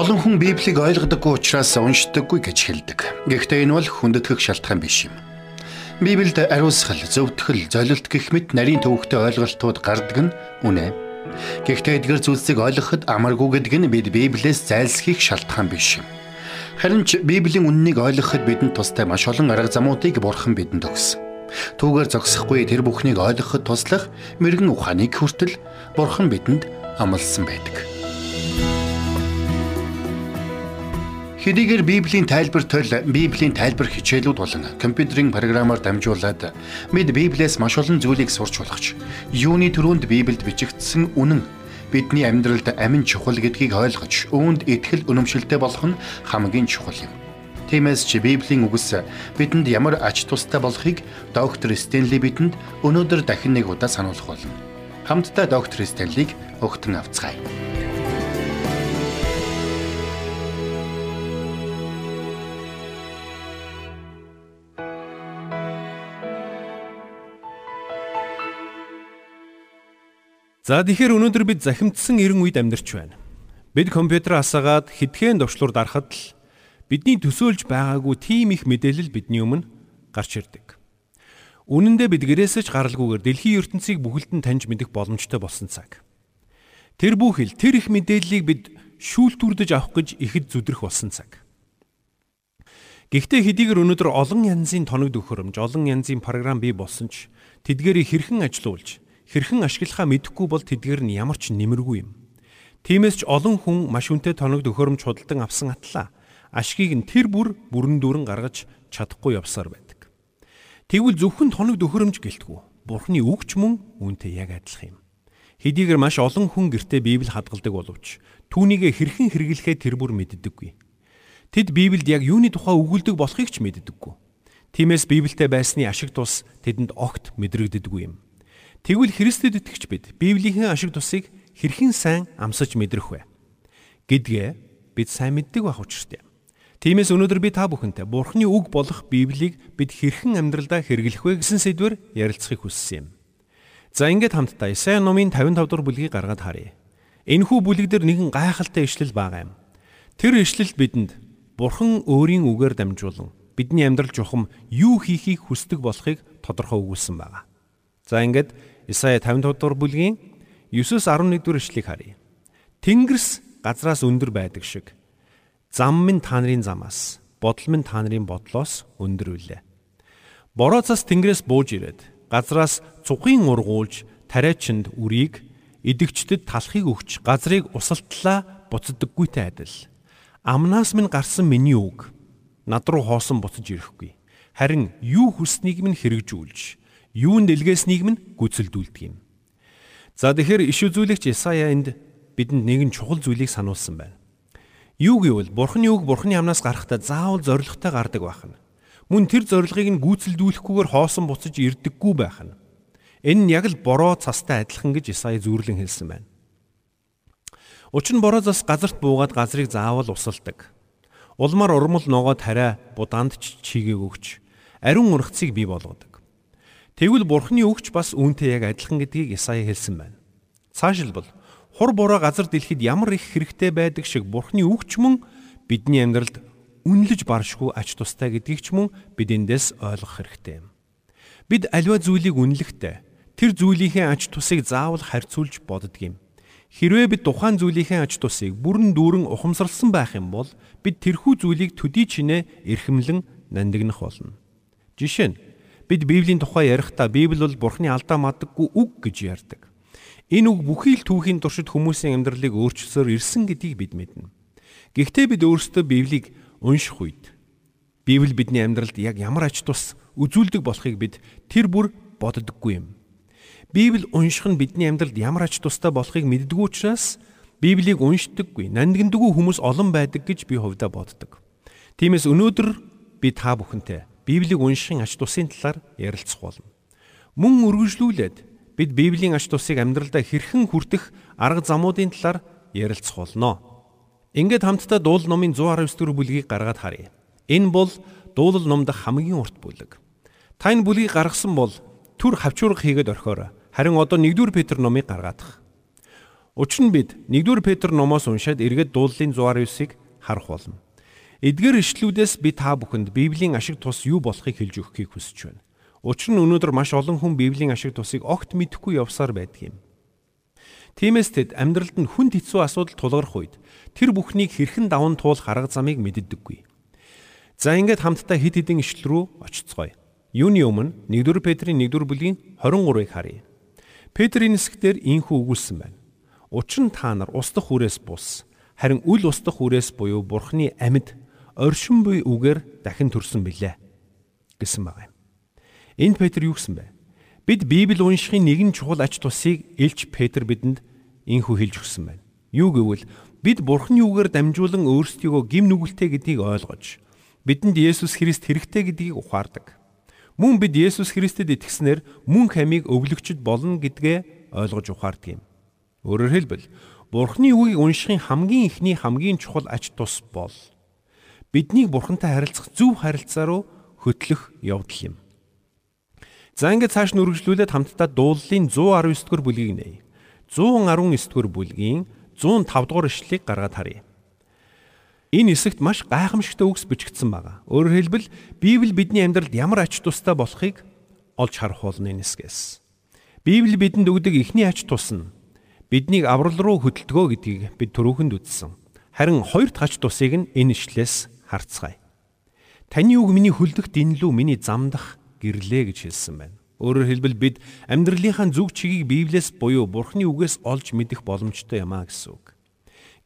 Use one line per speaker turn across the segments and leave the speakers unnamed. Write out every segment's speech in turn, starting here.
Олон хүн Библийг ойлгодоггүй учраас уншдаггүй гэж хэлдэг. Гэхдээ энэ бол хүндэтгэх шалтгаан биш юм. Библиэд ариусгал, зөвтгөл, золилт гэх мэт нарийн төвөгтэй ойлголтууд гардаг нь үнэ. Гэхдээ эдгээр зүйлсийг ойлгоход амаргүй гэдэг нь бид Библиэс зайлсхийх шалтгаан биш юм. Харин ч Библийн үннийг ойлгоход бидэнд тустай маш олон арга замуудыг Бурхан бидэнд өгсөн. Түүгээр зогсохгүй тэр бүхнийг ойлгоход туслах мэрэгэн ухааныг хүртэл Бурхан бидэнд амласан байдаг. Хэдийгээр Библийн тайлбар төл Библийн тайлбар хичээлүүд болон компьютерийн програмаар дамжуулаад бид Библиэс маш олон зүйлийг сурч болгоч. Юуны төрөнд Библиэд бичигдсэн үнэн бидний амьдралд амин чухал гэдгийг ойлгож, үүнд итгэл үнэмшилтэй болох нь хамгийн чухал юм. Тиймээс чи Библийн үгс бидэнд ямар ач тустай болохыг доктор Стенли бидэнд өнөөдөр дахин нэг удаа сануулах болно. Хамтдаа доктор Стенлиг өгтөн авцгаая.
За тэгэхээр өнөөдөр бид захимдсан 90 үед амьдарч байна. Бид компьютер асаагаад хэдхэн довшлуур дарахад л бидний төсөөлж байгаагүй тийм их мэдээлэл бидний өмнө гарч ирдэг. Үнэн дээр бид гэрээсэж гаралгүйгээр дэлхийн ертөнцийг бүхэлд нь таньж мэдэх боломжтой болсон цаг. Тэр бүхэл тэр их мэдээллийг бид шүүлтүрдэж авах гэж ихэд зүдрэх болсон цаг. Гэхдээ хэдийгээр өнөөдөр олон янзын тоног төхөөрөмж, олон янзын програм бий болсон ч тэдгээрийг хэрхэн ажилуулж хэрхэн ашиглахаа мэдэхгүй бол тэдгээр нь ямар ч нэмэргүй юм. Тиймээс ч олон хүн маш үнэтэй тоног төхөөрөмж худалдан авсан атлаа ашгийг нь тэр бүр бүрэн дүүрэн гаргаж чадахгүй явсаар байдаг. Тэгвэл зөвхөн тоног төхөөрөмж гэлтгүү. Бурхны үгч мөн үүнтэй яг адилхан юм. Хэдийгээр маш олон хүн гэртээ Библи хадгалдаг боловч түүнийг хэрхэн хэрэглэхээ тэр бүр мэддэггүй. Тэд Библиэд яг юуны тухай өгүүлдэг болохыг ч мэддэггүй. Тиймээс Библиэд байсны ашиг тус тэдэнд огт мэдрэгддэггүй юм. Тэгвэл Христэд итгэж бид Библийн ашиг тусыг хэрхэн сайн амсаж мэдрэх вэ? гэдгээ бид сайн мэддэг байх учиртай. Тиймээс өнөөдөр би та бүхэнтэй Бурхны үг болох Библийг бид хэрхэн амьдралдаа хэрэглэх вэ гэсэн сэдвээр ярилцахыг хүссэн юм. За ингээд хамтдаа Исая номын 55 дугаар бүлгийг гаргаад харъя. Энэхүү бүлэг дээр нэгэн гайхалтай ишлэл байгаа юм. Тэр ишлэлд бидэнд Бурхан өөрийн үгээр дамжуулан бидний амьдрал жухам юу хийхийг хүсдэг болохыг тодорхой өгүүлсэн байна. За ингээд Исая 55 дугаар бүлгийн 9-с 11 дугаар ишлэгийг харъя. Тэнгэрс газраас өндөр байдаг шиг зам минь та нарын замаас, бодол минь та нарын бодлоос өндөр үлээ. Бороо цас тэнгэрээс бууж ирээд газраас цухын ургуулж тариачинд үрийг идэгчдэд талхыг өгч газрыг усалтлаа буцдаггүйтэй адил. Амнаас минь гарсан миний үг над руу хоосон буцаж ирэхгүй. Харин юу хүснийг минь хэрэгжүүлж юунд илгээснийг нь гүйцэлдүүлдэг юм. За тэгэхээр иш үзүүлэгч Исая энд бидэнд нэгэн чухал зүйлийг сануулсан байна. Юу гэвэл Бурхны үг Бурхны амнаас гарахдаа заавал зоригтой гардаг байх нь. Мөн тэр зорилгыг нь гүйцэлдүүлэхгүйгээр хоосон буцаж ирдэггүй байх нь. Энэ нь яг л бороо цастай адилхан гэж Исая зүүрлэн хэлсэн байна. Учир нь бороо цас газарт буугаад газрыг заавал усалдаг. Улмаар урмал ногоо тариа буданд чигээг өгч ариун ургацыг бий болгодог. Тэгвэл Бурхны өгч бас үүнтэй яг адилхан гэдгийг Исая хэлсэн байна. Цаашилбал хур буруу газар дэлхийд ямар их хэрэгтэй байдаг шиг Бурхны өгч мөн бидний амьдралд үнэлж баршгүй ач тустай гэдгийг ч мөн бид эндээс ойлгох хэрэгтэй юм. Бид аливаа зүйлийг үнэлэхдээ тэр зүйлийнхээ ач тусыг заавал харьцуулж боддог юм. Хэрвээ бид тухайн зүйлийнхээ ач тусыг бүрэн дүүрэн ухамсарласан байх юм бол бид тэрхүү зүйлийг төдий чинээ эрхэмлэн нандинах болно. Жишээ нь Бид Библийн тухай ярихдаа Библи бол Бурхны алдаа мадаггүй үг гэж ярьдаг. Энэ үг бүхий л түүхийн туршид хүмүүсийн амьдралыг өөрчилсөөр ирсэн гэдгийг бид мэднэ. Гэхдээ бид өөрсдөө Библийг унших үед Библи бидний амьдралд яг ямар ач тус үзүүлдэг болохыг бид тэр бүр боддоггүй юм. Библи унших нь бидний амьдралд ямар ач тустай болохыг мэддэггүй учраас Библийг уншдаггүй, нандиндгүй хүмүүс олон байдаг гэж би хувьдаа боддог. Тиймээс өнөөдөр би та бүхэнтэй Библийг уншихын ач тусын талаар ярилцах болно. Мөн үргэлжлүүлээд бид Библийн ач тусыг амьдралдаа хэрхэн хүртэх арга замуудын талаар ярилцах болно. Ингээд хамтдаа дуул номын 119 дэх бүлгийг гаргаад харъя. Энэ бол дуулал номдох хамгийн урт бүлэг. Та энэ бүлгийг гаргасан бол түр хавчуурга хийгээд орхиорой. Харин одоо 1-р Петр номыг гаргаадах. Учир нь бид 1-р Петр номоос уншаад эргээд дууллын 119-ыг харах болно. Эдгээр ишлүүдээс би та бүхэнд Библийн ашиг тус юу болохыг хэлж өгөхийг хүсэж байна. Учир нь өнөөдөр маш олон хүн Библийн ашиг тусыг огт мэдэхгүй явсаар байдаг юм. Тиймээс тэд амьдралд нь хүнд хэцүү асуудал тулгарх үед тэр бүхнийг хэрхэн даван туулах арга замыг мэддэггүй. За ингээд хамтдаа хид хідэн ишлэл рүү очицгоё. Юуны өмнө 1-р Петрийн 1-р бүлгийн 23-ыг харъя. Петрийн хэсгээр инхүү өгүүлсэн байна. Учир нь та нар устдах үрээс бус, харин үл устдах үрээс буюу Бурхны амьд оршин буй үгээр дахин төрсөн билээ гэсэн байна. Энд Петр юу гэсэн бэ? Бид Библи уншихын нэгэн чухал ач тусыг Илч Петр бидэнд инхүү хэлж өгсөн байна. Юу гэвэл бид Бурхны үгээр дамжуулан өөрсдийгөө гим нүгэлтэй гэдгийг ойлгож бидэнд Есүс Христ хэрэгтэй гэдгийг ухаардаг. Мөн бид Есүс Христэд итгэснээр мөн хамиг өвлөгчд болно гэдгээ ойлгож ухаардаг юм. Өөрөөр хэлбэл Бурхны үгийг уншихын хамгийн ихний хамгийн чухал ач тус бол биднийг Бурхантай харилцах зөв харилцаа руу хөтлөх явдал юм. За ингээд цааш нь үргэлжлүүлээд хамтдаа дууллын 119 дугаар бүлгийг нээе. 119 дугаар бүлгийн 105 дугаар ишлэлийг гаргаад харъя. Энэ хэсэгт маш гайхамшигтай үгс бичигдсэн байна. Өөрөөр хэлбэл Библи бидний амьдралд ямар ач тустай болохыг олж харах болно энэ хэсгээс. Библи бидэнд өгдөг эхний ач тус нь биднийг аврал руу хөдөлтгөө гэдгийг бид түрүүхэнд үзсэн. Харин хоёр дахь ач тусыг нь энэ ишлээс харцгаая. Таны үг миний хөлдөх дэнлүү миний замдах гэрлээ гэж хэлсэн байна. Өөрөөр хэлбэл бид амьдралынхаа зүг чигийг Библиэс буюу Бурхны үгээс олж мэдэх боломжтой юм а гэсэн үг.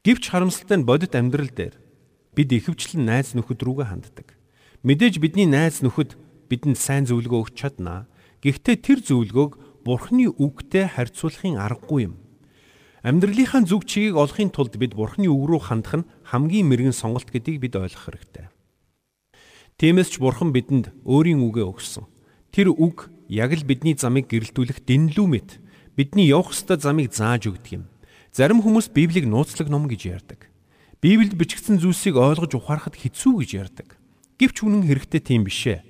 Гэвч харамсалтай нь бодит амьдрал дээр бид ихэвчлэн найз нөхөд рүүгээ ханддаг. Мэдээж бидний найз нөхөд бидэнд сайн зөвлөгөө өгч чадна. Гэхдээ тэр зөвлөгөөг Бурхны үгтэй харьцуулахын аргагүй юм. Амьдралынхаа зүг чигийг олохын тулд бид Бурхны үг рүү хандах нь хамгийн мэрэгэн сонголт гэдгийг бид ойлгох хэрэгтэй. Тиймээс ч Бурхан бидэнд өөрийн үгээ өгсөн. Тэр үг яг л бидний замыг гэрэлтүүлэх дэнлүү мэт бидний явах ёстой замыг зааж өгдөг юм. Зарим хүмүүс Библийг нууцлаг ном гэж ярьдаг. Библиэд бичигдсэн зүйлсийг ойлгож ухаарахад хэцүү гэж ярьдаг. Гэвч үнэн хэрэгтэй тийм биш ээ.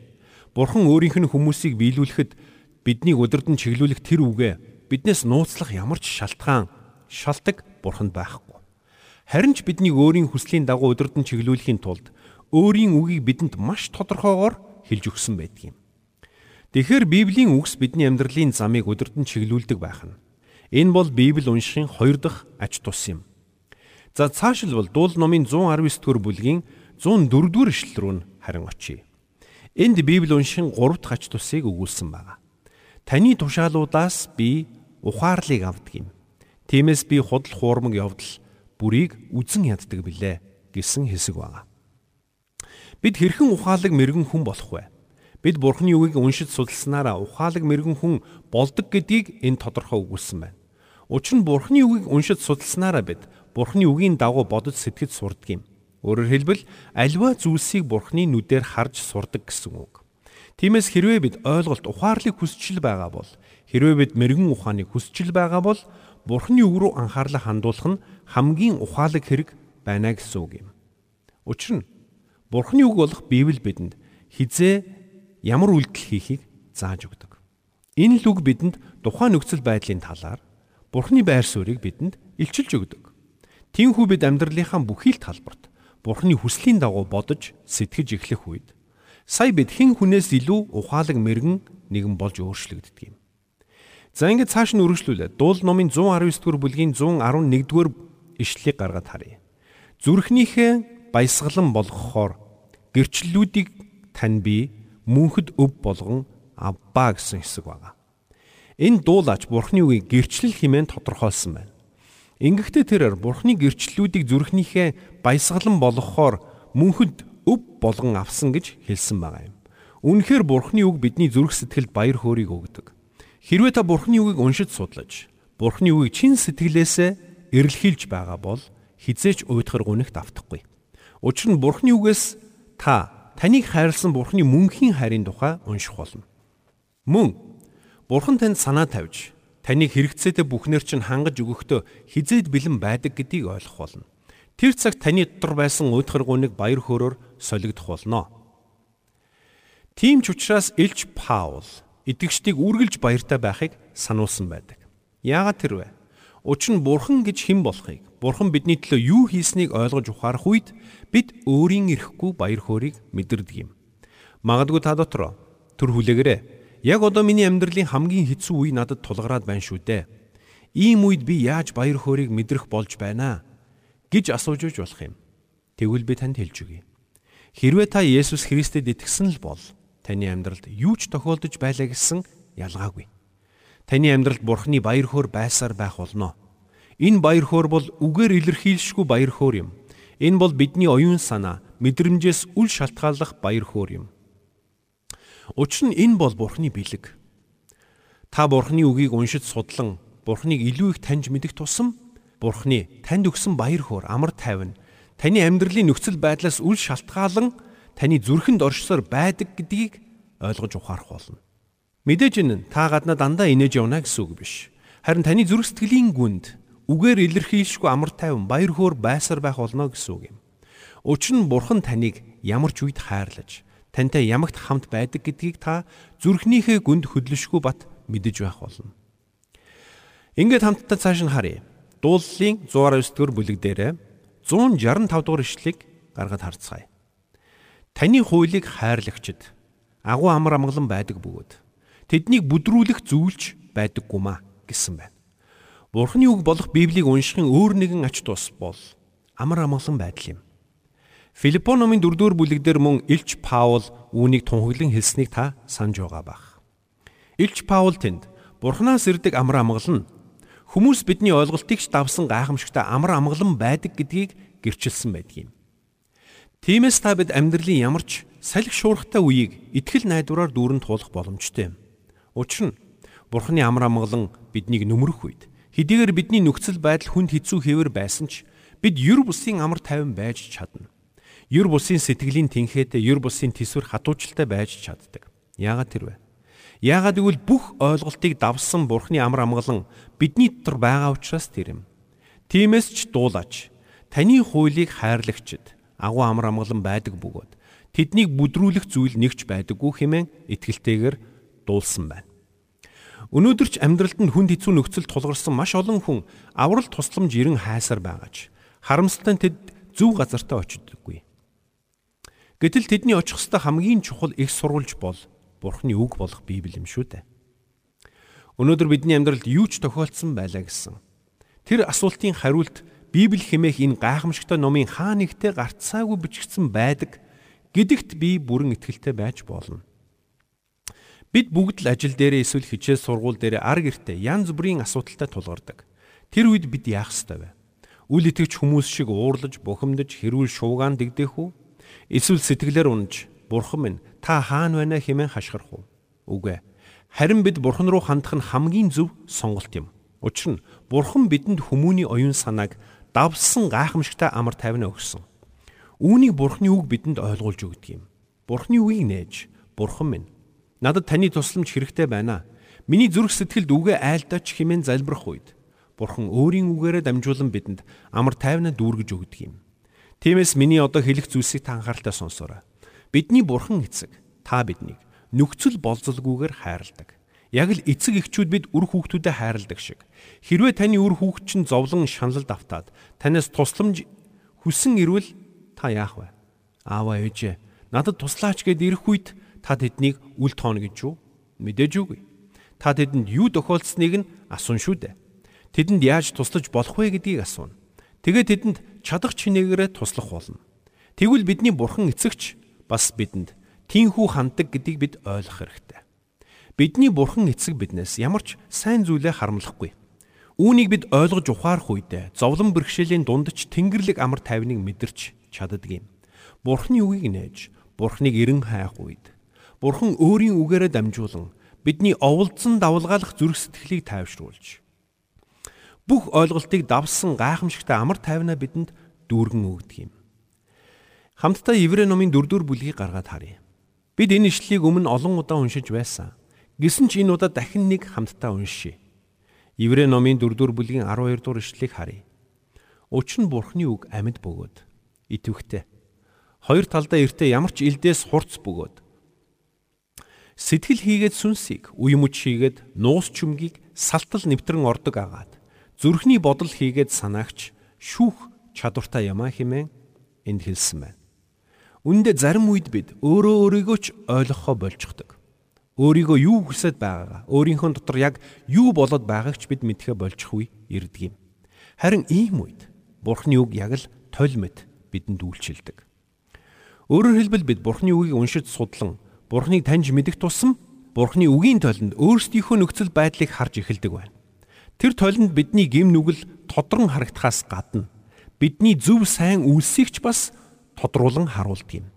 Бурхан өөрийнх нь хүмүүсийг биелүүлэхэд биднийг өдөрдөн чиглүүлэх тэр үгээ биднээс нууцлах ямар ч шалтгаан шалтак бурханд байхгүй. Харин ч бидний өөрийн хүслийн дагуу өдөрдөн чиглүүлэхийн тулд өөрийн үгийг бидэнд маш тодорхойгоор хэлж өгсөн байдаг юм. Тэгэхээр Библийн үгс бидний амьдралын замыг өдөртөн чиглүүлдэг байх нь. Энэ бол Библи уншихын хоёр дахь ач тус юм. За цаашилбал дуул номын 119 дугаар бүлгийн 104 дугаар эшлэл рүү харин очие. Энд Библи уншихын гурав дахь ач тусыг өгүүлсэн байна. Таны тушаалуудаас би ухаарлыг авдаг юм. Тиймээс би худал хуурмаг явдал бүрийг үзен яддаг билээ гэсэн хэсэг байна. Бид хэрхэн ухаалаг мэрэгэн хүн болох вэ? Бид Бурхны үгийг уншиж судалснараа ухаалаг мэрэгэн хүн болдог гэдгийг энэ тодорхой өгүүлсэн байна. Учир нь Бурхны үгийг уншиж судалснараа бид Бурхны үгийн дагуу бодож сэтгэж сурдаг юм. Өөрөөр хэлбэл альва зүйлсийг Бурхны нүдээр харж сурдаг гэсэн үг. Тиймээс хэрвээ бид ойлголт ухаарлыг хүсчил байгаа бол хэрвээ бид мэрэгэн ухааныг хүсчил байгаа бол Бурхны үг рүү анхаарлаа хандуулах нь хамгийн ухаалаг хэрэг байна гэсэн үг юм. Учир нь Бурхны үг болох Библи бидэнд хизээ ямар үйлдэл хийхийг зааж өгдөг. Энэ л үг бидэнд тухайн нөхцөл байдлын талаар Бурхны байр суурийг бидэнд илчилж өгдөг. Тиймээс бид амьдралынхаа бүхий л талбарт Бурхны хүслийн дагуу бодож сэтгэж эхлэх үед сая бид хэн хүнээс илүү ухаалаг мэрэгэн нэгэн болж өөрчлөгддөг юм. За ингээд цааш нь үргэлжлүүлээ. Дуул номын 119 дугаар бүлгийн 111 дугаар ишлэлийг гаргаад харъя. Зүрхнийхээ баясгалан болгохоор гэрчлэлүүдийг тань би мөнхөд өв болгон авбаа гэсэн хэсэг байна. Энэ дуулаач Бурхны үгийг гэрчлэл хэмээн тодорхойлсон байна. Ингэхдээ тэрээр Бурхны гэрчлэлүүдийг зүрхнийхээ баясгалан болгохоор мөнхөд өв болгон авсан гэж хэлсэн байгаа юм. Үнэхээр Бурхны үг бидний зүрх сэтгэлд баяр хөөргийг өгдөг. Хэрвээ та Бурхны үгийг уншиж судлаж, Бурхны үгийг чин сэтгэлээсээ эрэлхийлж байгаа бол хизээч уйдхар гүнэгт автахгүй. Учир нь Бурхны үгээс та таныг хайрлсан Бурхны мөнхийн хайрын тухай унших болно. Мөн Бурхан танд санаа тавьж таныг хэрэгцээтэй бүхнэр чинь хангаж өгөхдөө хизээд бэлэн байдаг гэдгийг ойлгох болно. Тэр цагт таны дотор байсан уйдхаргууныг баяр хөөрөөр солигдох болно. Тийм ч учраас Илч Паул итгэгчдийг үргэлж баяртай байхыг сануулсан байдаг. Яагаад тэр вэ? Учир нь бурхан гэж хэн болохыг, бурхан бидний төлөө юу хийснийг ойлгож ухаарах үед бид өөрийн эрэхгүй баяр хөөргийг мэдэрдэг юм. Магадгүй та дотор төр хүлээгээрэй. Яг одоо миний амьдралын хамгийн хэцүү үе надад тулгараад байна шүү дээ. Ийм үед би яаж баяр хөөргийг мэдрэх болж байна гэж асууж үж болох юм. Тэгвэл би танд хэлж өгье. Хэрвээ та Есүс Христэд итгэсэн л бол таны амьдралд юу ч тохиолдож байлаа гэсэн ялгаагүй. Таны амьдралд Бурхны баяр хөөр байсаар байх болно. Энэ баяр хөөр бол үгээр илэрхийлшгүй баяр хөөр юм. Энэ бол бидний оюун санаа, мэдрэмжээс үл шалтгааллах баяр хөөр юм. Учир нь энэ бол Бурхны бэлэг. Та Бурхны үгийг уншиж судлан Бурхныг илүү их таньж мэдэх тусам Бурхны танд өгсөн баяр хөөр, амар тайван таны амьдралын нөхцөл байдлаас үл шалтгаалan таны зүрхэнд оршсоор байдаг гэдгийг ойлгож ухаарах болно. Мэдээж энэ та гадна дандаа инээж явна гэсэн үг биш. Харин таны зүрх сэтгэлийн гүнд үгээр илэрхийлшгүй амар тайван баяр хөөр байсаар байх болно гэсэн үг юм. Учир нь бурхан таныг ямар ч үед хайрлаж, тантай ямагт хамт байдаг гэдгийг та зүрхнийхээ гүнд хөдлөшгүй бат мэдэж байх болно. Ингээд хамтдаа цааш нь харъя. Дууллын 119 дугаар бүлэг дээр 165 дугаар ишлэгийг гаргад харцгаая. Таны хуулийг хайрлагчд агуу амар амгалан байдаг бөгөөд тэднийг бүдрүүлэх зүйлч байдаггүй маа гэсэн байна. Бурхны үг болох Библийг уншихын өөр нэгэн ач тус бол амар амгалан байдал юм. Филиппо номын 4-р бүлэг дээр мөн Илч Паул үүнийг тунхаглан хэлснийг та санаж байгаа бах. Илч Паул тэнд Бурханаас ирдэг амар амгалан хүмүүс бидний ойлголтыг ч давсан гайхамшигтай амар амгалан байдаг гэдгийг гэрчилсэн байдаг юм. Тиймээс та бид амьдралын ямар ч салхи шуурхтай үеийг итгэл найдвараар дүүрэн туулах боломжтой юм. Учир нь Бурхны амар амгалан биднийг нүмерх үед хэдийгээр бидний нөхцөл байдал хүнд хэцүү хэвээр байсан ч бид юр бусын амар тайван байж чадна. Юр бусын сэтгэлийн тэнхээтэй юр бусын төсвөр хатуучилтай байж чаддаг. Яагаад тэрвэ? Яагаад гэвэл бүх ойлголтыг давсан Бурхны амар амгалан бидний дотор байгаа учраас тэр юм. Тиймээс ч дуулаач. Таны хуулийг хайрлагчд агуу амар амгалан байдаг бөгөөд тэднийг бүдрүүлэх зүйл нэгч байдаггүй хэмээн итгэлтэйгээр дуулсан байна. Өнөөдөр ч амьдралд нь хүнд хэцүү нөхцөл тулгарсан маш олон хүн аврал тусламж ирэн хайсаар байгаач харамсалтай тэд зөв газартаа очидоггүй. Гэтэл тэдний очих ёстой хамгийн чухал их сурвалж бол Бурхны үг болох Библи юм шүү дээ. Өнөөдөр бидний амьдралд юу ч тохиолдсон байлаа гэсэн. Тэр асуултын хариулт Библи хэмээх энэ гайхамшигтай номын хаа нэгтээ гарцаагүй бичигдсэн байдаг гэдэгт би бүрэн итгэлтэй байж болно. Бид бүгд л ажил дээрээ эсвэл хичээл сургууль дээрээ ар гэртээ янз бүрийн асуудалтай тулгардаг. Тэр үед бид яах ёстой вэ? Үл итгэж хүмүүс шиг уурлаж, бухимдаж, хэрүүл шуугаан дэгдэх үү? Эсвэл сэтгэлээр унаж, бурхан минь та хаана байна хэмээн хашгирах уу? Үгүй ээ. Харин бид бурхан руу хандах нь хамгийн зөв сонголт юм. Учир нь бурхан бидэнд хүмүүний оюун санааг давсан гайхамшигтай амар тайвнаа өгсөн. Үүнийг бурханы үг бидэнд ойлгуулж өгдөг юм. Бурханы үгийг нээж, бурхан минь Надад таны тусламж хэрэгтэй байна. Миний зүрх сэтгэлд үгээ айлдаач хэмээн залбирах үед Бурхан өөрийн үгээрээ дамжуулан бидэнд амар тайвнаа дүүргэж өгдөг юм. Тиймээс миний одоо хэлэх зүйлсийг та анхааралтай сонсоорой. Бидний Бурхан эцэг та биднийг нөхцөл болзолгүйгээр хайрладаг. Яг л эцэг эхчүүд бид үр хүүхдүүдэд хайрладаг шиг. Хэрвээ таны үр хүүхд чинь зовлон шаналд автаад танаас тусламж хүсэн ирвэл та яах вэ? Ааваа ээжээ надад туслаач гэд ирэх үед та тэднийг үл тооно гэж юу? Мэдээж үгүй. Та тэдэнд юу тохиолдсныг нь асуун шүү дээ. Тэдэнд яаж туслаж болох вэ гэдгийг асууна. Тэгээ тэдэнд чадах чинээгээрээ туслах болно. Тэгвэл бидний бурхан эцэгч бас бидэнд тийхүү ханддаг гэдгийг бид ойлгох хэрэгтэй. Бидний бурхан эцэг биднээс ямар ч сайн зүйлээ харамлахгүй. Үүнийг бид ойлгож ухаарах үедээ зовлон бэрхшээлийн дунд ч тэнгэрлэг амар тайвныг мэдэрч чаддаг юм. Бурхны үгийг нээж, Бурхныг эрен хайх үед Бурхан өөрийн үгээрээ дамжуулан бидний оволдсон давлгаалах зүрх сэтгэлийг тайвшруулж бүх ойлголтыг давсан гайхамшигтай амар тайвнаа бидэнд дүүргэн өгдөг юм. Хамтдаа Еврей номын 4-р бүлгийг гаргаад харъя. Бид энэ ишлэлийг өмнө олон удаа уншиж байсан. Гэсэн ч энэ удаа дахин нэг хамтдаа уншийе. Еврей номын 4-р бүлгийн 12 дугаар ишлэлийг харъя. Учир нь Бурхны үг амьд бөгөөд итвэхтэй. Хоёр талдаа эртээ ямар ч илдээс хурц бөгөөд Сэтгэл хийгээд сүнсийг, үе мөч хийгээд нуус чүмгийг салтал нэвтрэн ордог агаад зүрхний бодол хийгээд санаагч шүүх чадвартай ямаа хэмээн энд хэлсэн байна. Үндэ зарим үед бид өөрөө өөрийгөө ч ойлгохоо болчихдог. Өөрийгөө юу хүсэж байгаагаа, өөрийнхөө дотор яг юу болоод байгааг ч бид мэдхэ болчих үе ирдэг юм. Харин ийм үед Бурхны үг яг л толь мэт бидэнд үйлчилдэг. Өөрөөр хэлбэл бид Бурхны үгийг уншиж судлан Бурхныг таньж мэдэх тусам Бурхны үгийн толинд өөрсдийнхөө нөхцөл байдлыг харж эхэлдэг байна. Тэр толинд бидний гим нүгэл тодрон харагдахаас гадна бидний зөв сайн үйлсийг ч бас тодруулан харуулдаг юм.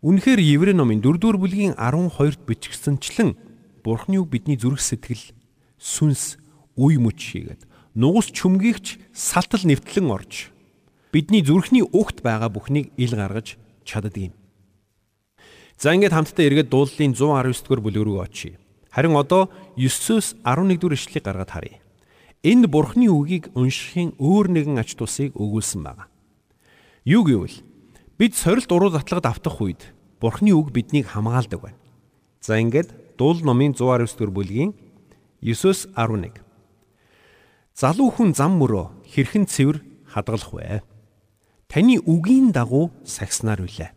Үнэхээр Еврей номын 4-р бүлгийн 12-т бичгдсэнчлэн Бурхны үг бидний зүрх сэтгэл сүнс үе мөч хийгээд нугас чүмгийгч салтал нэвтлэн орж бидний зүрхний угт байгаа бүхнийг ил гаргаж чаддаг юм. За ингээд хамтдаа эргээд дууллын 119 дугаар бүлэг рүү очие. Харин одоо 9-өөс 11 дугаар ишлэгийг гаргаад харъя. Энд Бурхны үгийг уншихын өөр нэгэн ач тусыг өгүүлсэн байна. Юу гэвэл бид сорилт уруу затлагад автах үед Бурхны үг биднийг хамгаалдаг байна. За ингээд дуул номын 119 дугаар бүлгийн 9-өөс 11 Залуу хүн зам мөрөө хэрхэн цэвэр хадгалах вэ? Таны үгийн дагуу сагснаар үлээ.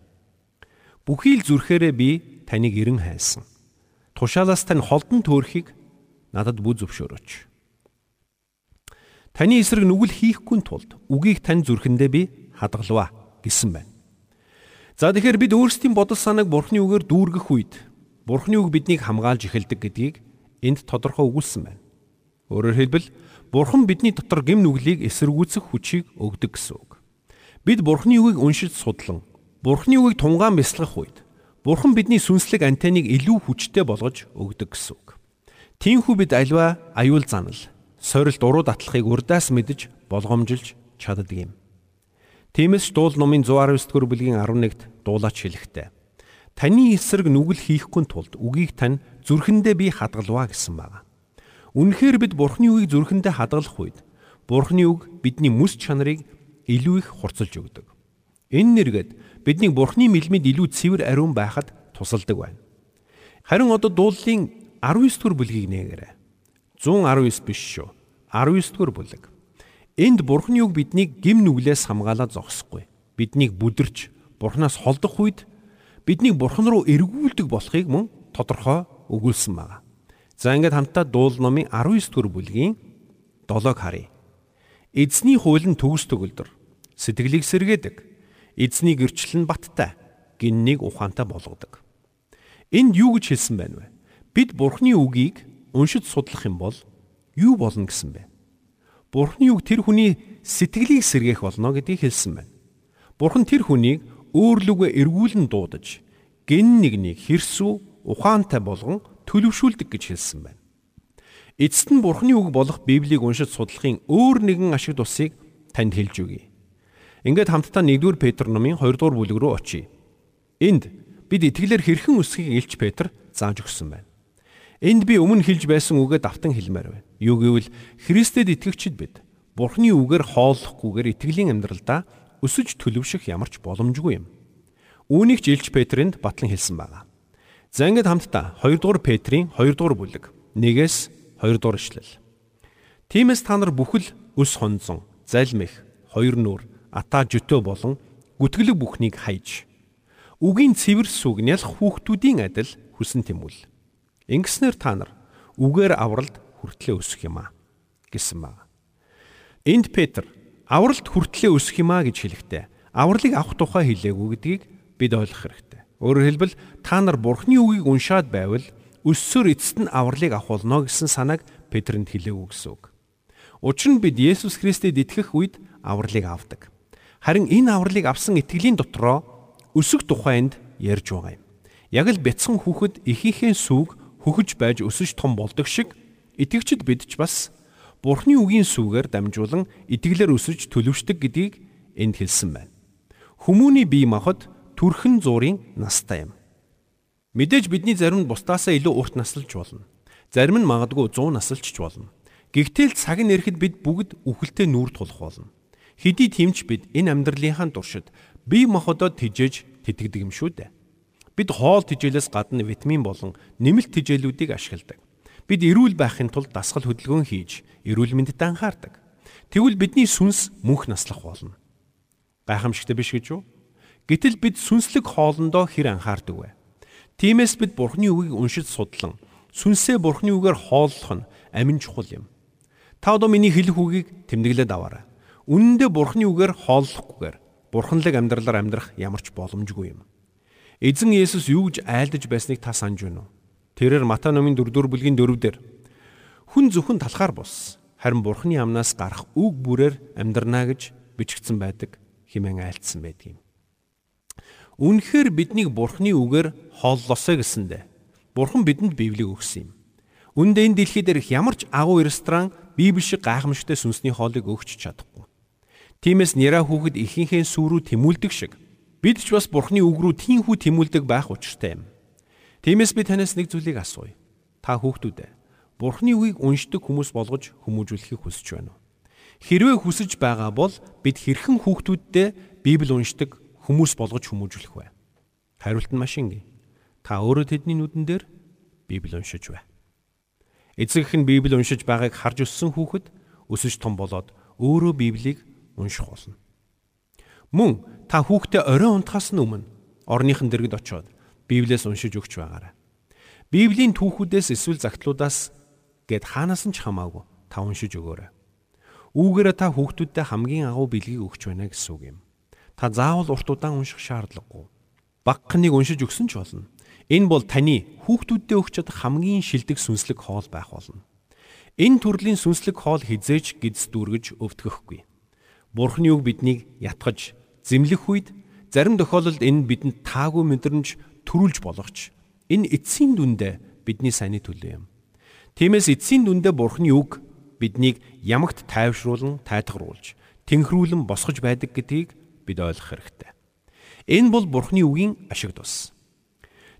Бүхий л зүрхээрээ би таныг эрен хайсан. Тушаалаас тань холдон төөрхийг надад бүү зөвшөөрөөч. Таны эсрэг нүгэл хийхгүй тулд үгийг тань зүрхэндээ би хадгалваа гэсэн байна. За тэгэхээр бид өөрсдийн бодол санааг Бурхны үгээр дүүргэх үед Бурхны үг биднийг хамгаалж эхэлдэг гэдгийг энд тодорхой өгүүлсэн байна. Өөрөөр хэлбэл Бурхан бидний дотор гим нүглийг эсэргүүцэх хүчийг өгдөг гэсэн үг. Бид Бурхны үгийг уншиж судлан Бурхны үгийг тунгаан бясалгах үед Бурхан бидний сүнслэг антеныг илүү хүчтэй болгож өгдөг гэсэн үг. Тиймээс бид альва аюул занал, сорилт уруу датлахыг урдаас мэдж болгоомжилж чаддаг юм. Тиймээс дуул номын 119 дугаар бүлгийн 11-д дуулаач хэлэхдээ Таны эсрэг нүгэл хийхгүй тулд үгийг тань зүрхэндээ би хадгалваа гэсэн байна. Үнэхээр бид Бурхны үгийг зүрхэндээ хадгалах үед Бурхны үг бидний мэс чанарыг илүү их хурцлж өгдөг. Энэ нэргээд бидний Бурхны мэлмид илүү цэвэр ариун байхад тусалдаг байна. Харин одоо дууллын 19 дугаар бүлгийг нээгээрэй. 119 биш шүү. 19 дугаар бүлэг. Энд Бурхны үг биднийг гим нүглээс хамгаалаад зогсохгүй. Биднийг бүдэрч Бурханаас холдох үед биднийг Бурхан руу эргүүлдэг болохыг мөн тодорхой өгүүлсэн байна. За ингээд хамтдаа дуул номын 19 дугаар бүлгийн 7-г харъя. Эзний хууль нь төгс төгөлдөр сэтгэлийг сэргээдэг. Эзний гэрчлэл нь баттай, гиннийг ухаантай болгодог. Энд юу гэж хэлсэн байна вэ? Бид Бурхны үгийг уншиж судлах юм бол юу болно гэсэн бэ? Бурхны үг тэр хүний сэтгэлийг сэргээх болно гэдгийг хэлсэн байна. Бурхан тэр хүнийг өөрлөгөө эргүүлэн дуудаж гин нэгнийг хэрсүү ухаантай болгон төлөвшүүлдэг гэж хэлсэн байна. Эцэст нь Бурхны үг болох Библийг уншиж судлахын өөр нэгэн ашиг тусыг танд хэлж өгье. Ингээд хамтдаа 1-р Петр номын 2-р бүлэг рүү очие. Энд бид итгэлээр хэрхэн өсөхийг Илч Петр зааж өгсөн байна. Энд би өмнө хэлж байсан үгээ давтан хэлмээр байна. Юу гэвэл Христэд итгэгчид бид Бурхны үгээр хооллохгүйгээр итгэлийн амьдралдаа өсөж төлөвшөх ямарч боломжгүй юм. Үүнийг ч Илч Петрэнд батлан хэлсэн байна. За ингээд хамтдаа 2 дугаар Петрийн 2 дугаар бүлэг 1-ээс 2 дугаар ишлэл. Тиймээс та нар бүхэл өс хонзон, залмих, хоёр нүур, ата жөтөө болон гүтгэлэг бүхнийг хайж үгийн цэвэр сүг нялх хүүхдүүдийн адил хүсэн тэмүүл. Ингэснээр та нар үгээр авралд хүртлээ өсөх юм а гэсэн баг. Энд Петр авралд хүртлээ өсөх юм а гэж хэлэхдээ авралыг авах тухай хэлээгүй гэдгийг бид ойлгох хэрэгтэй. Өөрөөр хэлбэл та нар Бурхны үгийг уншаад байвал өссөөр эцэст нь авралыг авах болно гэсэн санааг Петрэнд хэлээгүй гэсэн үг. Учир нь бид Есүс Христэд итгэх үед авралыг авдаг. Харин энэ авралыг авсан итгэлийн дотроо өсөх тухайд ярьж байгаа юм. Яг л бяцхан хүүхэд эхийнхээ сүг хөхөж байж өсөж том болдог шиг итгэгчд бид ч бас Бурхны үгийн сүгээр дамжуулан итгэлээр өсөж төлөвшдөг гэдгийг энд хэлсэн байна. Хүмүүний бие махбод төрхөн зуурын настай юм. Мэдээж бидний зарим нь бусдаасаа илүү урт наслж болно. Зарим нь магадгүй 100 наслж болно. Гэхдээ л цаг нь ирэхэд бид бүгд үхэлтэй нүүр тулах болно. Хэдий тэмч бид энэ амьдралынхаа туршид бие махбодод тижээж тэтгэдэг юм шүү дээ. Бид хоол тижээлээс гадна витамин болон нэмэлт тижээлүүдийг ашигладаг. Бид эрүүл байхын тулд дасгал хөдөлгөөн хийж эрүүл мэндэд анхаардаг. Тэгвэл бидний сүнс мөнх наслах болно. Гайхамшигтай биш гэж юу? Гэтэл бид сүнслэг хоолндоо хэр анхаардаг вэ? Тиймээс бид Бурхны үгийг уншиж судлан сүнсээ Бурхны үгээр хооллох нь амин чухал юм. Та одоо миний хэлэх үгийг тэмдэглээд аваарай. Үнэндээ Бурхны үгээр хооллохгүйгээр бурханлаг амьдралаар амьдрах ямар ч боломжгүй юм. Эзэн Есүс юу гэж айлдаж байсныг та санаж байна уу? Тэрээр Матай номын 4-р бүлгийн 4-дэр хүн зөвхөн талхаар бус харин бурхны амнаас гарах үг бүрээр амьдрнаа гэж бичигдсэн байдаг хэмээн айлтсан байдаг юм. Үнэхээр биднийг бурхны үгээр хооллосоо гэсэндэ бурхан бидэнд Библийг өгсөн юм. Үндэ энэ дэлхий дээрх ямар ч агуу ресторан Библи шиг гайхамшигтай сүнсний хоолыг өгч чадахгүй. Тиймээс Нера хүүхэд ихийнхээ сүрүү тэмүүлдэг шиг бид ч бас бурхны үг рүү тийхүү тэмүүлдэг байх учиртай юм. Тиймээс би танаас нэг зүйлийг асууя. Та хүүхдүүд Бурхны үгийг уншдаг хүмүүс болгож хүмүүжүүлэхийг хүсэж байна уу? Хэрвээ хүсэж байгаа бол бид хэрхэн хүүхдүүддээ Библи уншдаг хүмүүс болгож хүмүүжүүлэх вэ? Хариулт нь маш энгийн. Та өөрөө тэдний нүдэн дээр Библи уншиж бай. Эцэг эх нь Библи уншиж байгааг харж өссөн хүүхэд өсөж том болоод өөрөө Библийг унших болно. Мөн та хүүхдээ орой унтахаас өмнө орныхон дэргэд очиод Библиэс уншиж өгч байгаарай. Библийн түүхүүдээс эсвэл загтлуудаас гэд хаанаас нь ч хамаагүй та уншиж өгөөрэй. Үүгээрээ та хүүхдүүдтэй хамгийн агуу бэлгийг өгч байна гэсэн үг юм. Та заавал урт удаан унших шаардлагагүй. Багхныг уншиж өгсөн ч болно. Энэ бол таны хүүхдүүддээ өгч чадах хамгийн шилдэг сүнслэг хоол байх болно. Энэ төрлийн сүнслэг хоол хизээч гидс дүүргэж өвдгөхгүй. Бурхны үг биднийг ятгаж, зэмлэх үед зарим тохиолдолд энэ бидэнд таагүй мэдрэмж төрүүлж болохч энэ эцсийн дүндээ бидний сайнны төлөө юм. Тиймээс эцсийн дүндээ Бурхны үг биднийг ямагт тайвшруулан тайтгаруулж, тэнхрүүлэн босгож байдаг гэдгийг бид ойлгох хэрэгтэй. Энэ бол Бурхны үгийн ашиг тус.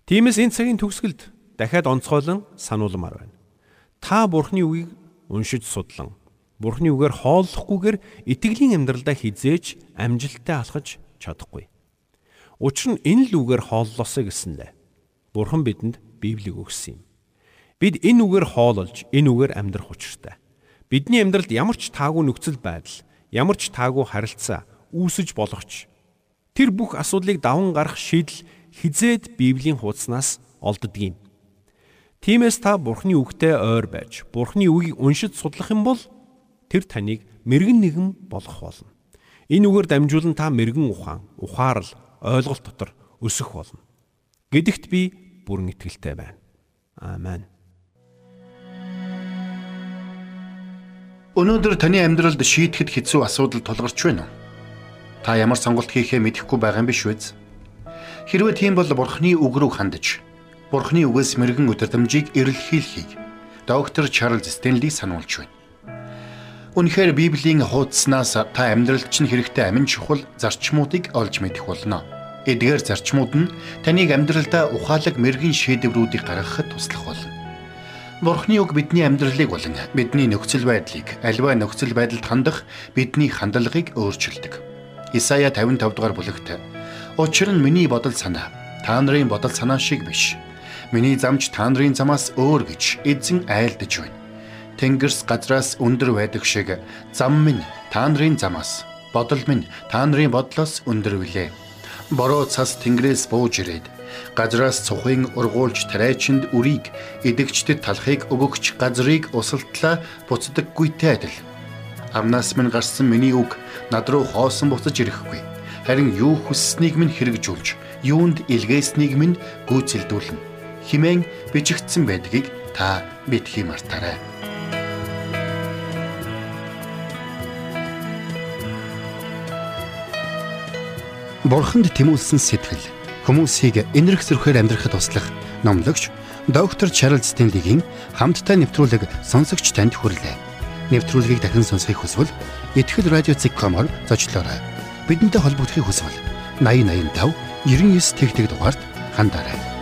Тиймээс энэ цагийн төгсгөлд дахиад онцгойлон сануулмаар байна. Та Бурхны үгийг уншиж судлан Бурхны үгээр хооллохгүйгээр итгэлийн амьдралдаа хизээж амжилттай алхаж чадахгүй. Учир нь энэ л үгээр хооллосоо гэсэндэ Бурхан бидэнд Библийг өгсөн юм. Бид энэ үгээр хоололж, энэ үгээр амьдрах учиртай. Бидний амьдралд ямар ч таагүй нөхцөл байдал, ямар ч таагүй харилцаа үүсэж болохч тэр бүх асуудлыг даван гарах шийдэл хизээд Библийн хуудаснаас олддгийм. Тиймээс та Бурхны үгтэй ойр байж, Бурхны үгийг уншиж судлах юм бол тэр таныг мэрэгэн нэгэн болгох болно. Энэ үгээр дамжуулан та мэрэгэн ухаан, ухаарл, ойлголт дотор өсөх болно. Гэдэгт би бүрэн итгэлтэй байна. Аамен.
Өнөөдөр таны амьдралд шийдэхэд хэцүү асуудал тулгарч байна уу? Та ямар сонголт хийхээ мэдэхгүй байгаа юм биш үү? Хэрвээ тийм бол Бурхны үг рүү хандаж, Бурхны үгээс мэрэгэн өдөрдмжийг эрэлхийлхийг доктор Чарлз Стенли сануулж байна. Үнэхээр Библийн хуудаснаас та амьдралд чинь хэрэгтэй амин чухал зарчмуудыг олж мэдэх болно. Эдгээр зарчмууд нь таныг амьдралдаа ухаалаг мэрэгэн шийдвэрүүдийг гаргахад туслах болно. Бурхны үг бидний амьдралыг болон бидний нөхцөл байдлыг альва нөхцөл байдалд хандах бидний хандлагыг өөрчилдөг. Исая 55 дугаар бүлэгт Учир нь миний бодол санаа та нарын бодол санаа шиг биш. Миний замч та нарын замаас өөр гэж эзэн айлдаж байна. Тэнгэрс газраас өндөр байдаг шиг зам минь та нарын замаас бодол минь та нарын бодлоос өндөр билээ. Бороо цас тэнгэрээс бууж ирээд газраас цухын ургуулж тариачинд үрийг эдэгчдэд талахыг өгөгч газрыг усалтлаа буцдаггүйтэй адил. Амнаас минь гарсан миний үг над руу хоосон буцаж ирэхгүй. Харин юу хүсснийг минь хэрэгжүүлж, юунд илгээснийг минь гүйцэлдүүлнэ. Химэн бичигдсэн байдгийг та битгий мартаарай. Бурханд тэмүүлсэн сэтгэл хүмүүсийг энэрх зөрхөөр амьдрахад туслах номлогч доктор Чарлз Стенлигийн хамттай нэвтрүүлэг сонсогч танд хүрэлээ. Нэвтрүүлгийг дахин сонсохыг хүсвэл ихтгэл радиоцик.com-оор зочлоорой. Бидэнтэй холбогдохыг хүсвэл 8085 99 тэгтэг дугаард хандаарай.